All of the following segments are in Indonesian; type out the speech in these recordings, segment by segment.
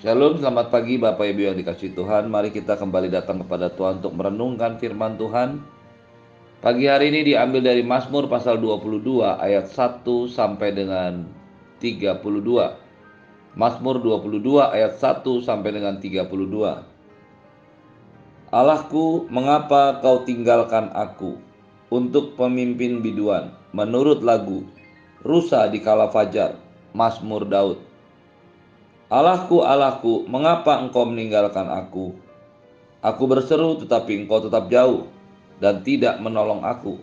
Shalom, selamat pagi Bapak Ibu yang dikasih Tuhan. Mari kita kembali datang kepada Tuhan untuk merenungkan firman Tuhan. Pagi hari ini diambil dari Mazmur pasal 22 ayat 1 sampai dengan 32. Mazmur 22 ayat 1 sampai dengan 32. Allahku, mengapa kau tinggalkan aku untuk pemimpin biduan menurut lagu Rusa di kala fajar, Mazmur Daud. Allahku, Allahku, mengapa engkau meninggalkan aku? Aku berseru tetapi engkau tetap jauh dan tidak menolong aku.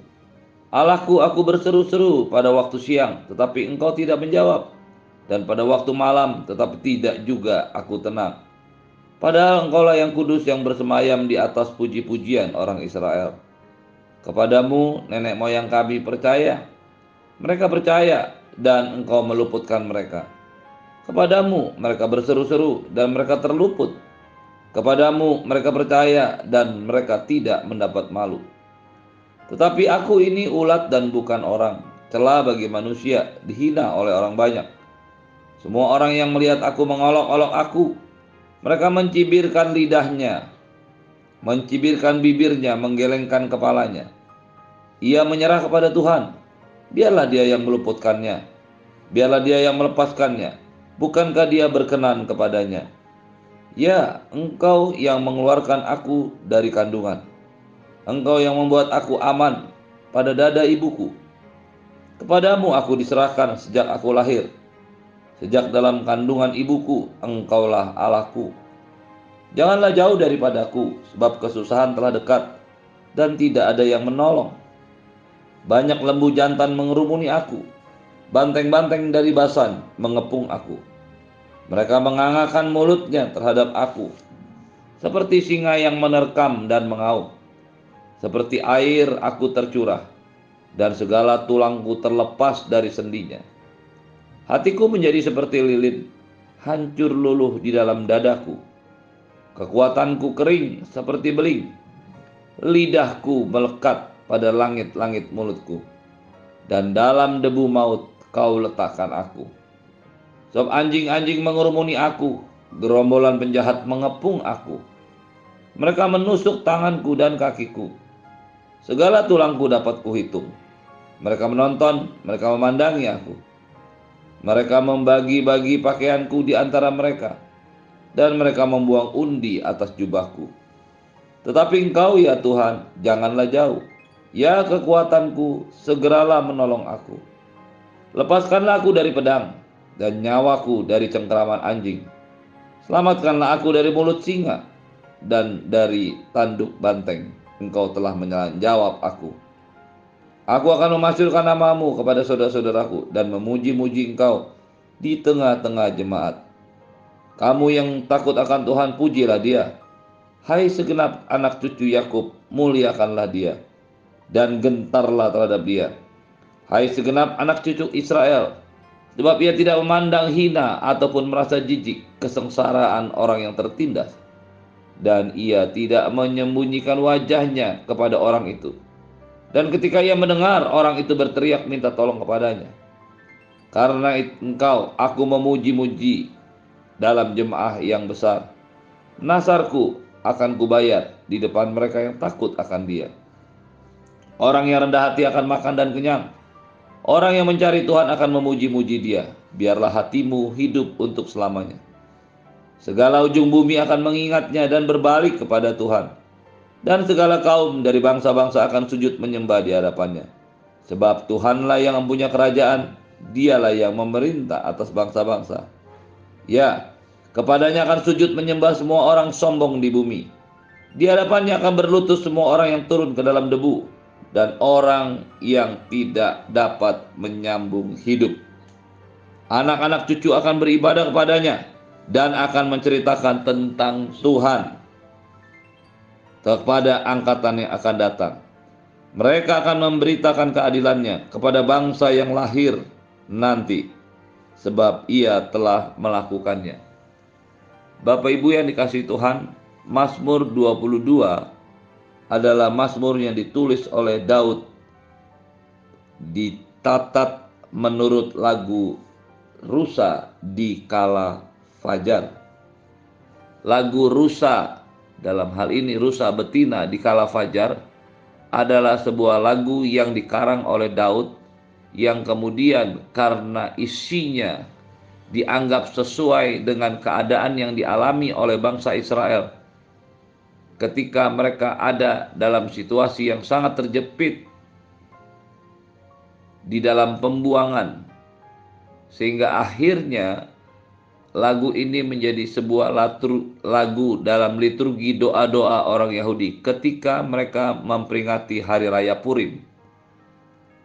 Allahku, aku berseru-seru pada waktu siang tetapi engkau tidak menjawab. Dan pada waktu malam tetapi tidak juga aku tenang. Padahal engkaulah yang kudus yang bersemayam di atas puji-pujian orang Israel. Kepadamu nenek moyang kami percaya. Mereka percaya dan engkau meluputkan mereka. Kepadamu mereka berseru-seru dan mereka terluput. Kepadamu mereka percaya dan mereka tidak mendapat malu. Tetapi aku ini ulat dan bukan orang, celah bagi manusia, dihina oleh orang banyak. Semua orang yang melihat aku mengolok-olok aku. Mereka mencibirkan lidahnya, mencibirkan bibirnya, menggelengkan kepalanya. Ia menyerah kepada Tuhan. Biarlah dia yang meluputkannya. Biarlah dia yang melepaskannya Bukankah dia berkenan kepadanya? Ya, engkau yang mengeluarkan aku dari kandungan. Engkau yang membuat aku aman pada dada ibuku. Kepadamu aku diserahkan sejak aku lahir. Sejak dalam kandungan ibuku, engkaulah Allahku. Janganlah jauh daripadaku, sebab kesusahan telah dekat dan tidak ada yang menolong. Banyak lembu jantan mengerumuni aku, Banteng-banteng dari Basan mengepung aku. Mereka mengangakan mulutnya terhadap aku, seperti singa yang menerkam dan mengaum. Seperti air aku tercurah, dan segala tulangku terlepas dari sendinya. Hatiku menjadi seperti lilin, hancur luluh di dalam dadaku. Kekuatanku kering seperti beling. Lidahku melekat pada langit-langit mulutku. Dan dalam debu maut kau letakkan aku. Sebab anjing-anjing mengerumuni aku, gerombolan penjahat mengepung aku. Mereka menusuk tanganku dan kakiku. Segala tulangku dapat kuhitung. Mereka menonton, mereka memandangi aku. Mereka membagi-bagi pakaianku di antara mereka, dan mereka membuang undi atas jubahku. Tetapi engkau ya Tuhan, janganlah jauh. Ya kekuatanku, segeralah menolong aku. Lepaskanlah aku dari pedang dan nyawaku dari cengkeraman anjing. Selamatkanlah aku dari mulut singa dan dari tanduk banteng. Engkau telah menjawab aku. Aku akan memasyurkan namamu kepada saudara-saudaraku dan memuji-muji engkau di tengah-tengah jemaat. Kamu yang takut akan Tuhan, pujilah dia. Hai segenap anak cucu Yakub, muliakanlah dia dan gentarlah terhadap dia Hai segenap anak cucu Israel, sebab ia tidak memandang hina ataupun merasa jijik kesengsaraan orang yang tertindas. Dan ia tidak menyembunyikan wajahnya kepada orang itu. Dan ketika ia mendengar orang itu berteriak minta tolong kepadanya. Karena engkau aku memuji-muji dalam jemaah yang besar. Nasarku akan kubayar di depan mereka yang takut akan dia. Orang yang rendah hati akan makan dan kenyang Orang yang mencari Tuhan akan memuji-muji Dia. Biarlah hatimu hidup untuk selamanya. Segala ujung bumi akan mengingatnya dan berbalik kepada Tuhan. Dan segala kaum dari bangsa-bangsa akan sujud menyembah di hadapannya. Sebab Tuhanlah yang mempunyai kerajaan, dialah yang memerintah atas bangsa-bangsa. Ya, kepadanya akan sujud menyembah semua orang sombong di bumi. Di hadapannya akan berlutut semua orang yang turun ke dalam debu dan orang yang tidak dapat menyambung hidup. Anak-anak cucu akan beribadah kepadanya dan akan menceritakan tentang Tuhan kepada angkatan yang akan datang. Mereka akan memberitakan keadilannya kepada bangsa yang lahir nanti sebab ia telah melakukannya. Bapak Ibu yang dikasih Tuhan, Mazmur 22 adalah Mazmur yang ditulis oleh Daud ditatat menurut lagu Rusa di kala fajar. lagu rusa dalam hal ini rusa betina di kala fajar adalah sebuah lagu yang dikarang oleh Daud yang kemudian karena isinya dianggap sesuai dengan keadaan yang dialami oleh bangsa Israel ketika mereka ada dalam situasi yang sangat terjepit di dalam pembuangan sehingga akhirnya lagu ini menjadi sebuah lagu dalam liturgi doa-doa orang Yahudi ketika mereka memperingati hari raya Purim.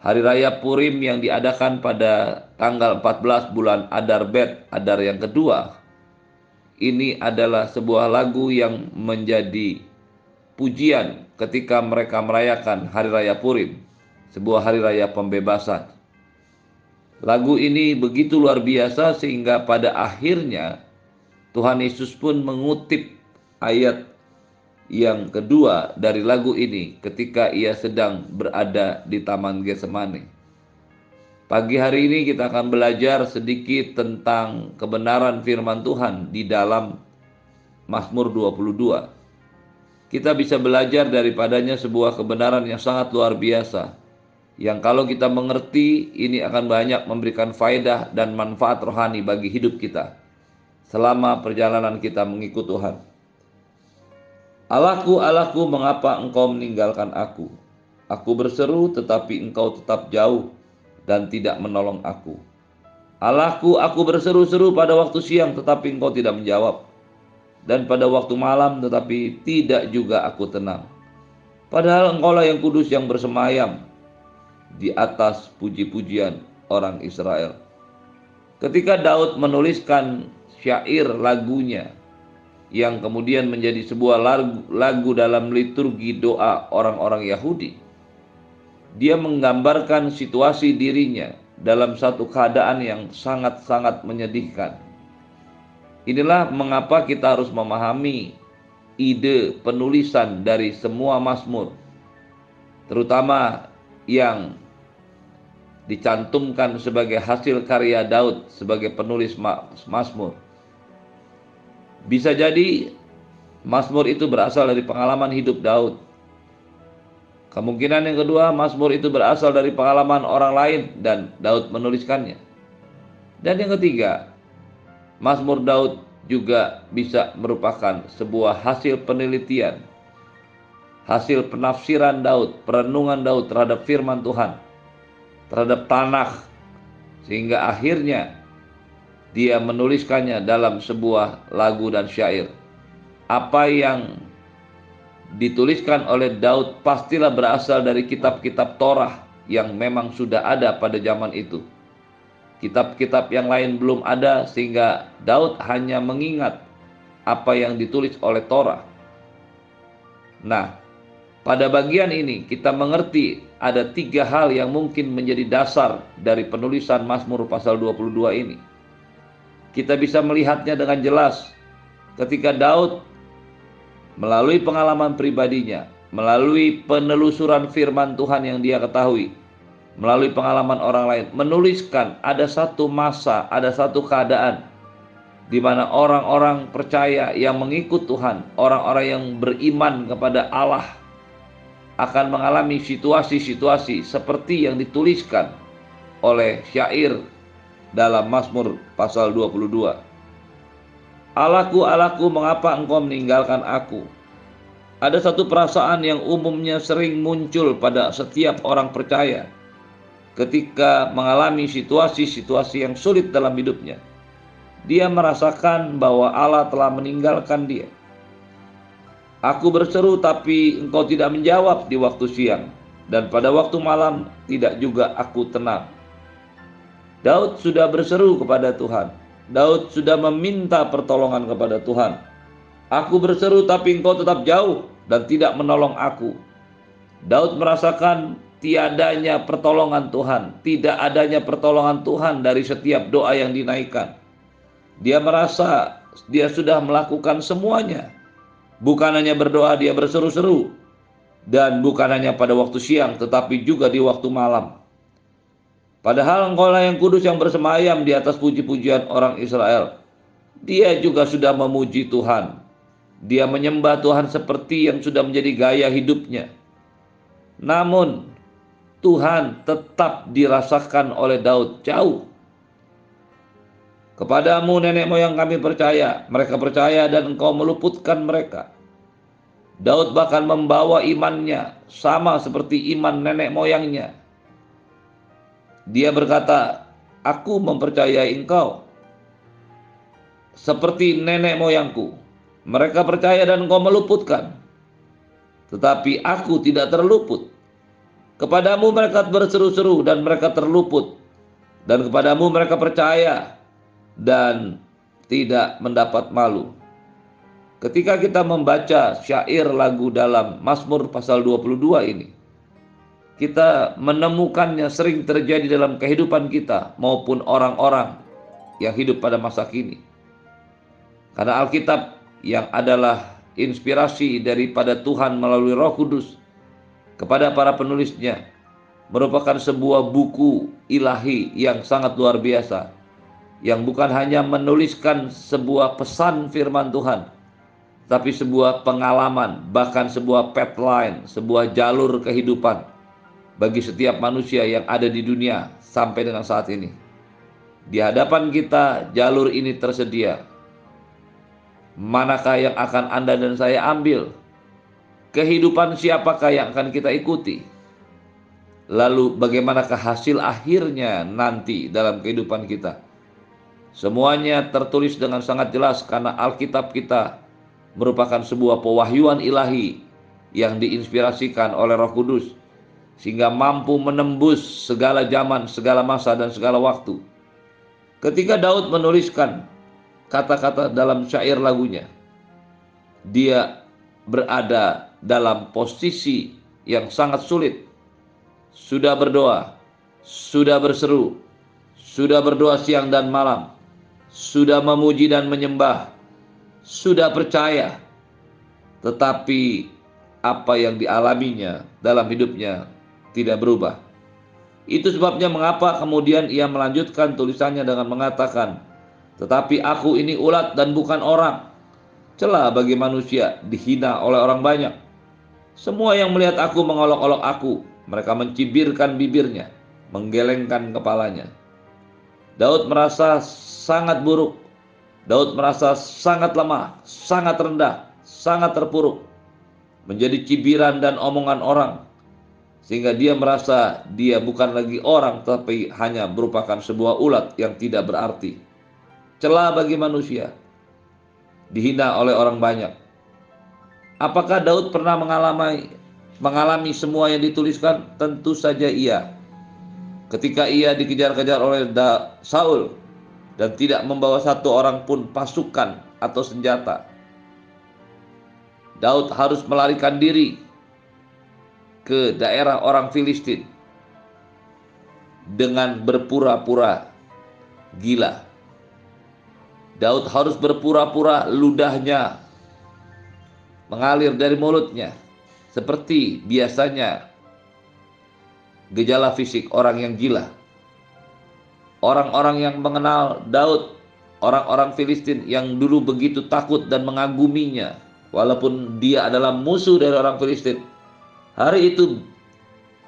Hari raya Purim yang diadakan pada tanggal 14 bulan Adar Bet, Adar yang kedua. Ini adalah sebuah lagu yang menjadi pujian ketika mereka merayakan hari raya Purim, sebuah hari raya pembebasan. Lagu ini begitu luar biasa sehingga pada akhirnya Tuhan Yesus pun mengutip ayat yang kedua dari lagu ini ketika ia sedang berada di Taman Getsemani. Pagi hari ini kita akan belajar sedikit tentang kebenaran firman Tuhan di dalam Mazmur 22. Kita bisa belajar daripadanya sebuah kebenaran yang sangat luar biasa yang kalau kita mengerti ini akan banyak memberikan faedah dan manfaat rohani bagi hidup kita selama perjalanan kita mengikut Tuhan. Allahku, Allahku, mengapa engkau meninggalkan aku? Aku berseru tetapi engkau tetap jauh dan tidak menolong aku. Allahku, aku berseru-seru pada waktu siang tetapi engkau tidak menjawab. Dan pada waktu malam tetapi tidak juga aku tenang. Padahal engkaulah yang kudus yang bersemayam di atas puji-pujian orang Israel. Ketika Daud menuliskan syair lagunya yang kemudian menjadi sebuah lagu, lagu dalam liturgi doa orang-orang Yahudi, dia menggambarkan situasi dirinya dalam satu keadaan yang sangat-sangat menyedihkan. Inilah mengapa kita harus memahami ide penulisan dari semua Mazmur, terutama yang dicantumkan sebagai hasil karya Daud sebagai penulis Mazmur. Bisa jadi Mazmur itu berasal dari pengalaman hidup Daud. Kemungkinan yang kedua, Mazmur itu berasal dari pengalaman orang lain dan Daud menuliskannya. Dan yang ketiga, Mazmur Daud juga bisa merupakan sebuah hasil penelitian, hasil penafsiran Daud, perenungan Daud terhadap firman Tuhan terhadap tanah sehingga akhirnya dia menuliskannya dalam sebuah lagu dan syair. Apa yang dituliskan oleh Daud pastilah berasal dari kitab-kitab Torah yang memang sudah ada pada zaman itu. Kitab-kitab yang lain belum ada sehingga Daud hanya mengingat apa yang ditulis oleh Torah. Nah, pada bagian ini kita mengerti ada tiga hal yang mungkin menjadi dasar dari penulisan Mazmur pasal 22 ini. Kita bisa melihatnya dengan jelas ketika Daud melalui pengalaman pribadinya, melalui penelusuran firman Tuhan yang dia ketahui, melalui pengalaman orang lain, menuliskan ada satu masa, ada satu keadaan di mana orang-orang percaya yang mengikut Tuhan, orang-orang yang beriman kepada Allah akan mengalami situasi-situasi seperti yang dituliskan oleh syair dalam Mazmur pasal 22. Alaku, alaku, mengapa engkau meninggalkan aku? Ada satu perasaan yang umumnya sering muncul pada setiap orang percaya ketika mengalami situasi-situasi yang sulit dalam hidupnya. Dia merasakan bahwa Allah telah meninggalkan dia Aku berseru tapi engkau tidak menjawab di waktu siang dan pada waktu malam tidak juga aku tenang. Daud sudah berseru kepada Tuhan. Daud sudah meminta pertolongan kepada Tuhan. Aku berseru tapi engkau tetap jauh dan tidak menolong aku. Daud merasakan tiadanya pertolongan Tuhan, tidak adanya pertolongan Tuhan dari setiap doa yang dinaikkan. Dia merasa dia sudah melakukan semuanya, Bukan hanya berdoa dia berseru-seru dan bukan hanya pada waktu siang tetapi juga di waktu malam. Padahal engkaulah yang kudus yang bersemayam di atas puji-pujian orang Israel. Dia juga sudah memuji Tuhan. Dia menyembah Tuhan seperti yang sudah menjadi gaya hidupnya. Namun, Tuhan tetap dirasakan oleh Daud jauh. Kepadamu nenek moyang kami percaya, mereka percaya dan engkau meluputkan mereka. Daud bahkan membawa imannya sama seperti iman nenek moyangnya. Dia berkata, "Aku mempercayai engkau seperti nenek moyangku. Mereka percaya dan engkau meluputkan. Tetapi aku tidak terluput. Kepadamu mereka berseru-seru dan mereka terluput. Dan kepadamu mereka percaya dan tidak mendapat malu. Ketika kita membaca syair lagu dalam Mazmur pasal 22 ini, kita menemukannya sering terjadi dalam kehidupan kita maupun orang-orang yang hidup pada masa kini. Karena Alkitab yang adalah inspirasi daripada Tuhan melalui Roh Kudus kepada para penulisnya merupakan sebuah buku ilahi yang sangat luar biasa yang bukan hanya menuliskan sebuah pesan firman Tuhan tapi sebuah pengalaman, bahkan sebuah line, sebuah jalur kehidupan bagi setiap manusia yang ada di dunia sampai dengan saat ini. Di hadapan kita, jalur ini tersedia. Manakah yang akan Anda dan saya ambil? Kehidupan siapakah yang akan kita ikuti? Lalu, bagaimanakah hasil akhirnya nanti dalam kehidupan kita? Semuanya tertulis dengan sangat jelas karena Alkitab kita merupakan sebuah pewahyuan ilahi yang diinspirasikan oleh Roh Kudus sehingga mampu menembus segala zaman, segala masa dan segala waktu. Ketika Daud menuliskan kata-kata dalam syair lagunya, dia berada dalam posisi yang sangat sulit. Sudah berdoa, sudah berseru, sudah berdoa siang dan malam, sudah memuji dan menyembah, sudah percaya, tetapi apa yang dialaminya dalam hidupnya tidak berubah. Itu sebabnya mengapa kemudian ia melanjutkan tulisannya dengan mengatakan, "Tetapi aku ini ulat dan bukan orang, celah bagi manusia, dihina oleh orang banyak. Semua yang melihat aku mengolok-olok aku, mereka mencibirkan bibirnya, menggelengkan kepalanya." Daud merasa sangat buruk Daud merasa sangat lemah, sangat rendah, sangat terpuruk, menjadi cibiran dan omongan orang, sehingga dia merasa dia bukan lagi orang, tapi hanya merupakan sebuah ulat yang tidak berarti. Celah bagi manusia, dihina oleh orang banyak. Apakah Daud pernah mengalami mengalami semua yang dituliskan? Tentu saja iya. Ketika ia dikejar-kejar oleh Saul, dan tidak membawa satu orang pun pasukan atau senjata. Daud harus melarikan diri ke daerah orang Filistin dengan berpura-pura gila. Daud harus berpura-pura ludahnya mengalir dari mulutnya seperti biasanya gejala fisik orang yang gila orang-orang yang mengenal Daud, orang-orang Filistin yang dulu begitu takut dan mengaguminya, walaupun dia adalah musuh dari orang Filistin. Hari itu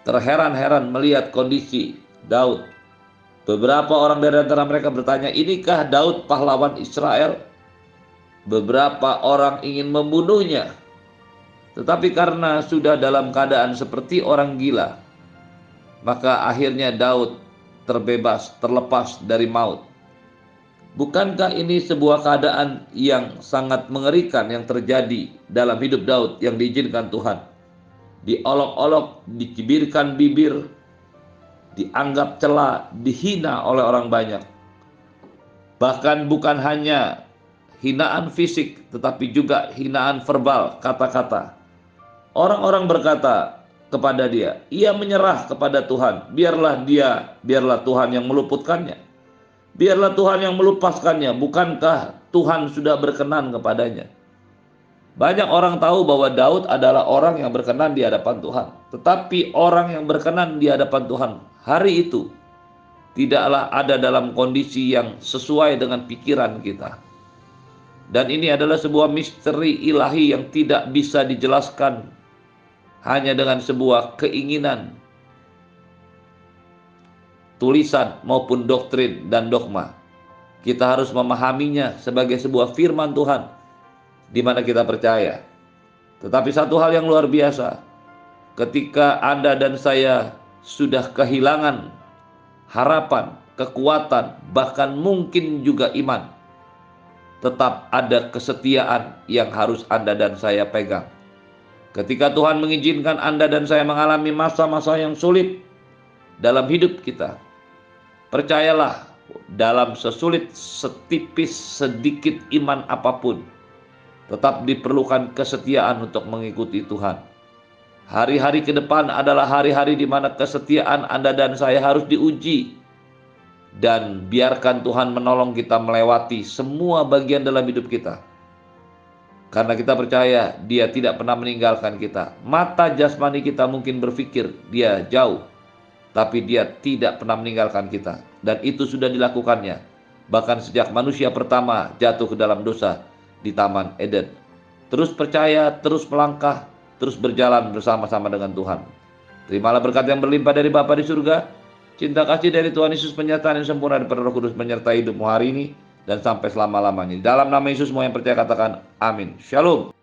terheran-heran melihat kondisi Daud. Beberapa orang dari antara mereka bertanya, "Inikah Daud pahlawan Israel?" Beberapa orang ingin membunuhnya, tetapi karena sudah dalam keadaan seperti orang gila, maka akhirnya Daud terbebas, terlepas dari maut. Bukankah ini sebuah keadaan yang sangat mengerikan yang terjadi dalam hidup Daud yang diizinkan Tuhan? Diolok-olok, dicibirkan bibir, dianggap celah, dihina oleh orang banyak. Bahkan bukan hanya hinaan fisik, tetapi juga hinaan verbal, kata-kata. Orang-orang berkata, kepada dia. Ia menyerah kepada Tuhan. Biarlah dia, biarlah Tuhan yang meluputkannya. Biarlah Tuhan yang melupaskannya. Bukankah Tuhan sudah berkenan kepadanya? Banyak orang tahu bahwa Daud adalah orang yang berkenan di hadapan Tuhan. Tetapi orang yang berkenan di hadapan Tuhan hari itu tidaklah ada dalam kondisi yang sesuai dengan pikiran kita. Dan ini adalah sebuah misteri ilahi yang tidak bisa dijelaskan hanya dengan sebuah keinginan, tulisan maupun doktrin dan dogma. Kita harus memahaminya sebagai sebuah firman Tuhan di mana kita percaya. Tetapi satu hal yang luar biasa, ketika Anda dan saya sudah kehilangan harapan, kekuatan, bahkan mungkin juga iman, tetap ada kesetiaan yang harus Anda dan saya pegang. Ketika Tuhan mengizinkan Anda dan saya mengalami masa-masa yang sulit dalam hidup kita, percayalah dalam sesulit, setipis, sedikit iman apa pun, tetap diperlukan kesetiaan untuk mengikuti Tuhan. Hari-hari ke depan adalah hari-hari di mana kesetiaan Anda dan saya harus diuji dan biarkan Tuhan menolong kita melewati semua bagian dalam hidup kita. Karena kita percaya dia tidak pernah meninggalkan kita. Mata jasmani kita mungkin berpikir dia jauh, tapi dia tidak pernah meninggalkan kita. Dan itu sudah dilakukannya. Bahkan sejak manusia pertama jatuh ke dalam dosa di Taman Eden. Terus percaya, terus melangkah, terus berjalan bersama-sama dengan Tuhan. Terimalah berkat yang berlimpah dari Bapa di surga, Cinta kasih dari Tuhan Yesus penyertaan yang sempurna dari Roh Kudus menyertai hidupmu hari ini dan sampai selama-lamanya. Dalam nama Yesus semua yang percaya katakan amin. Shalom.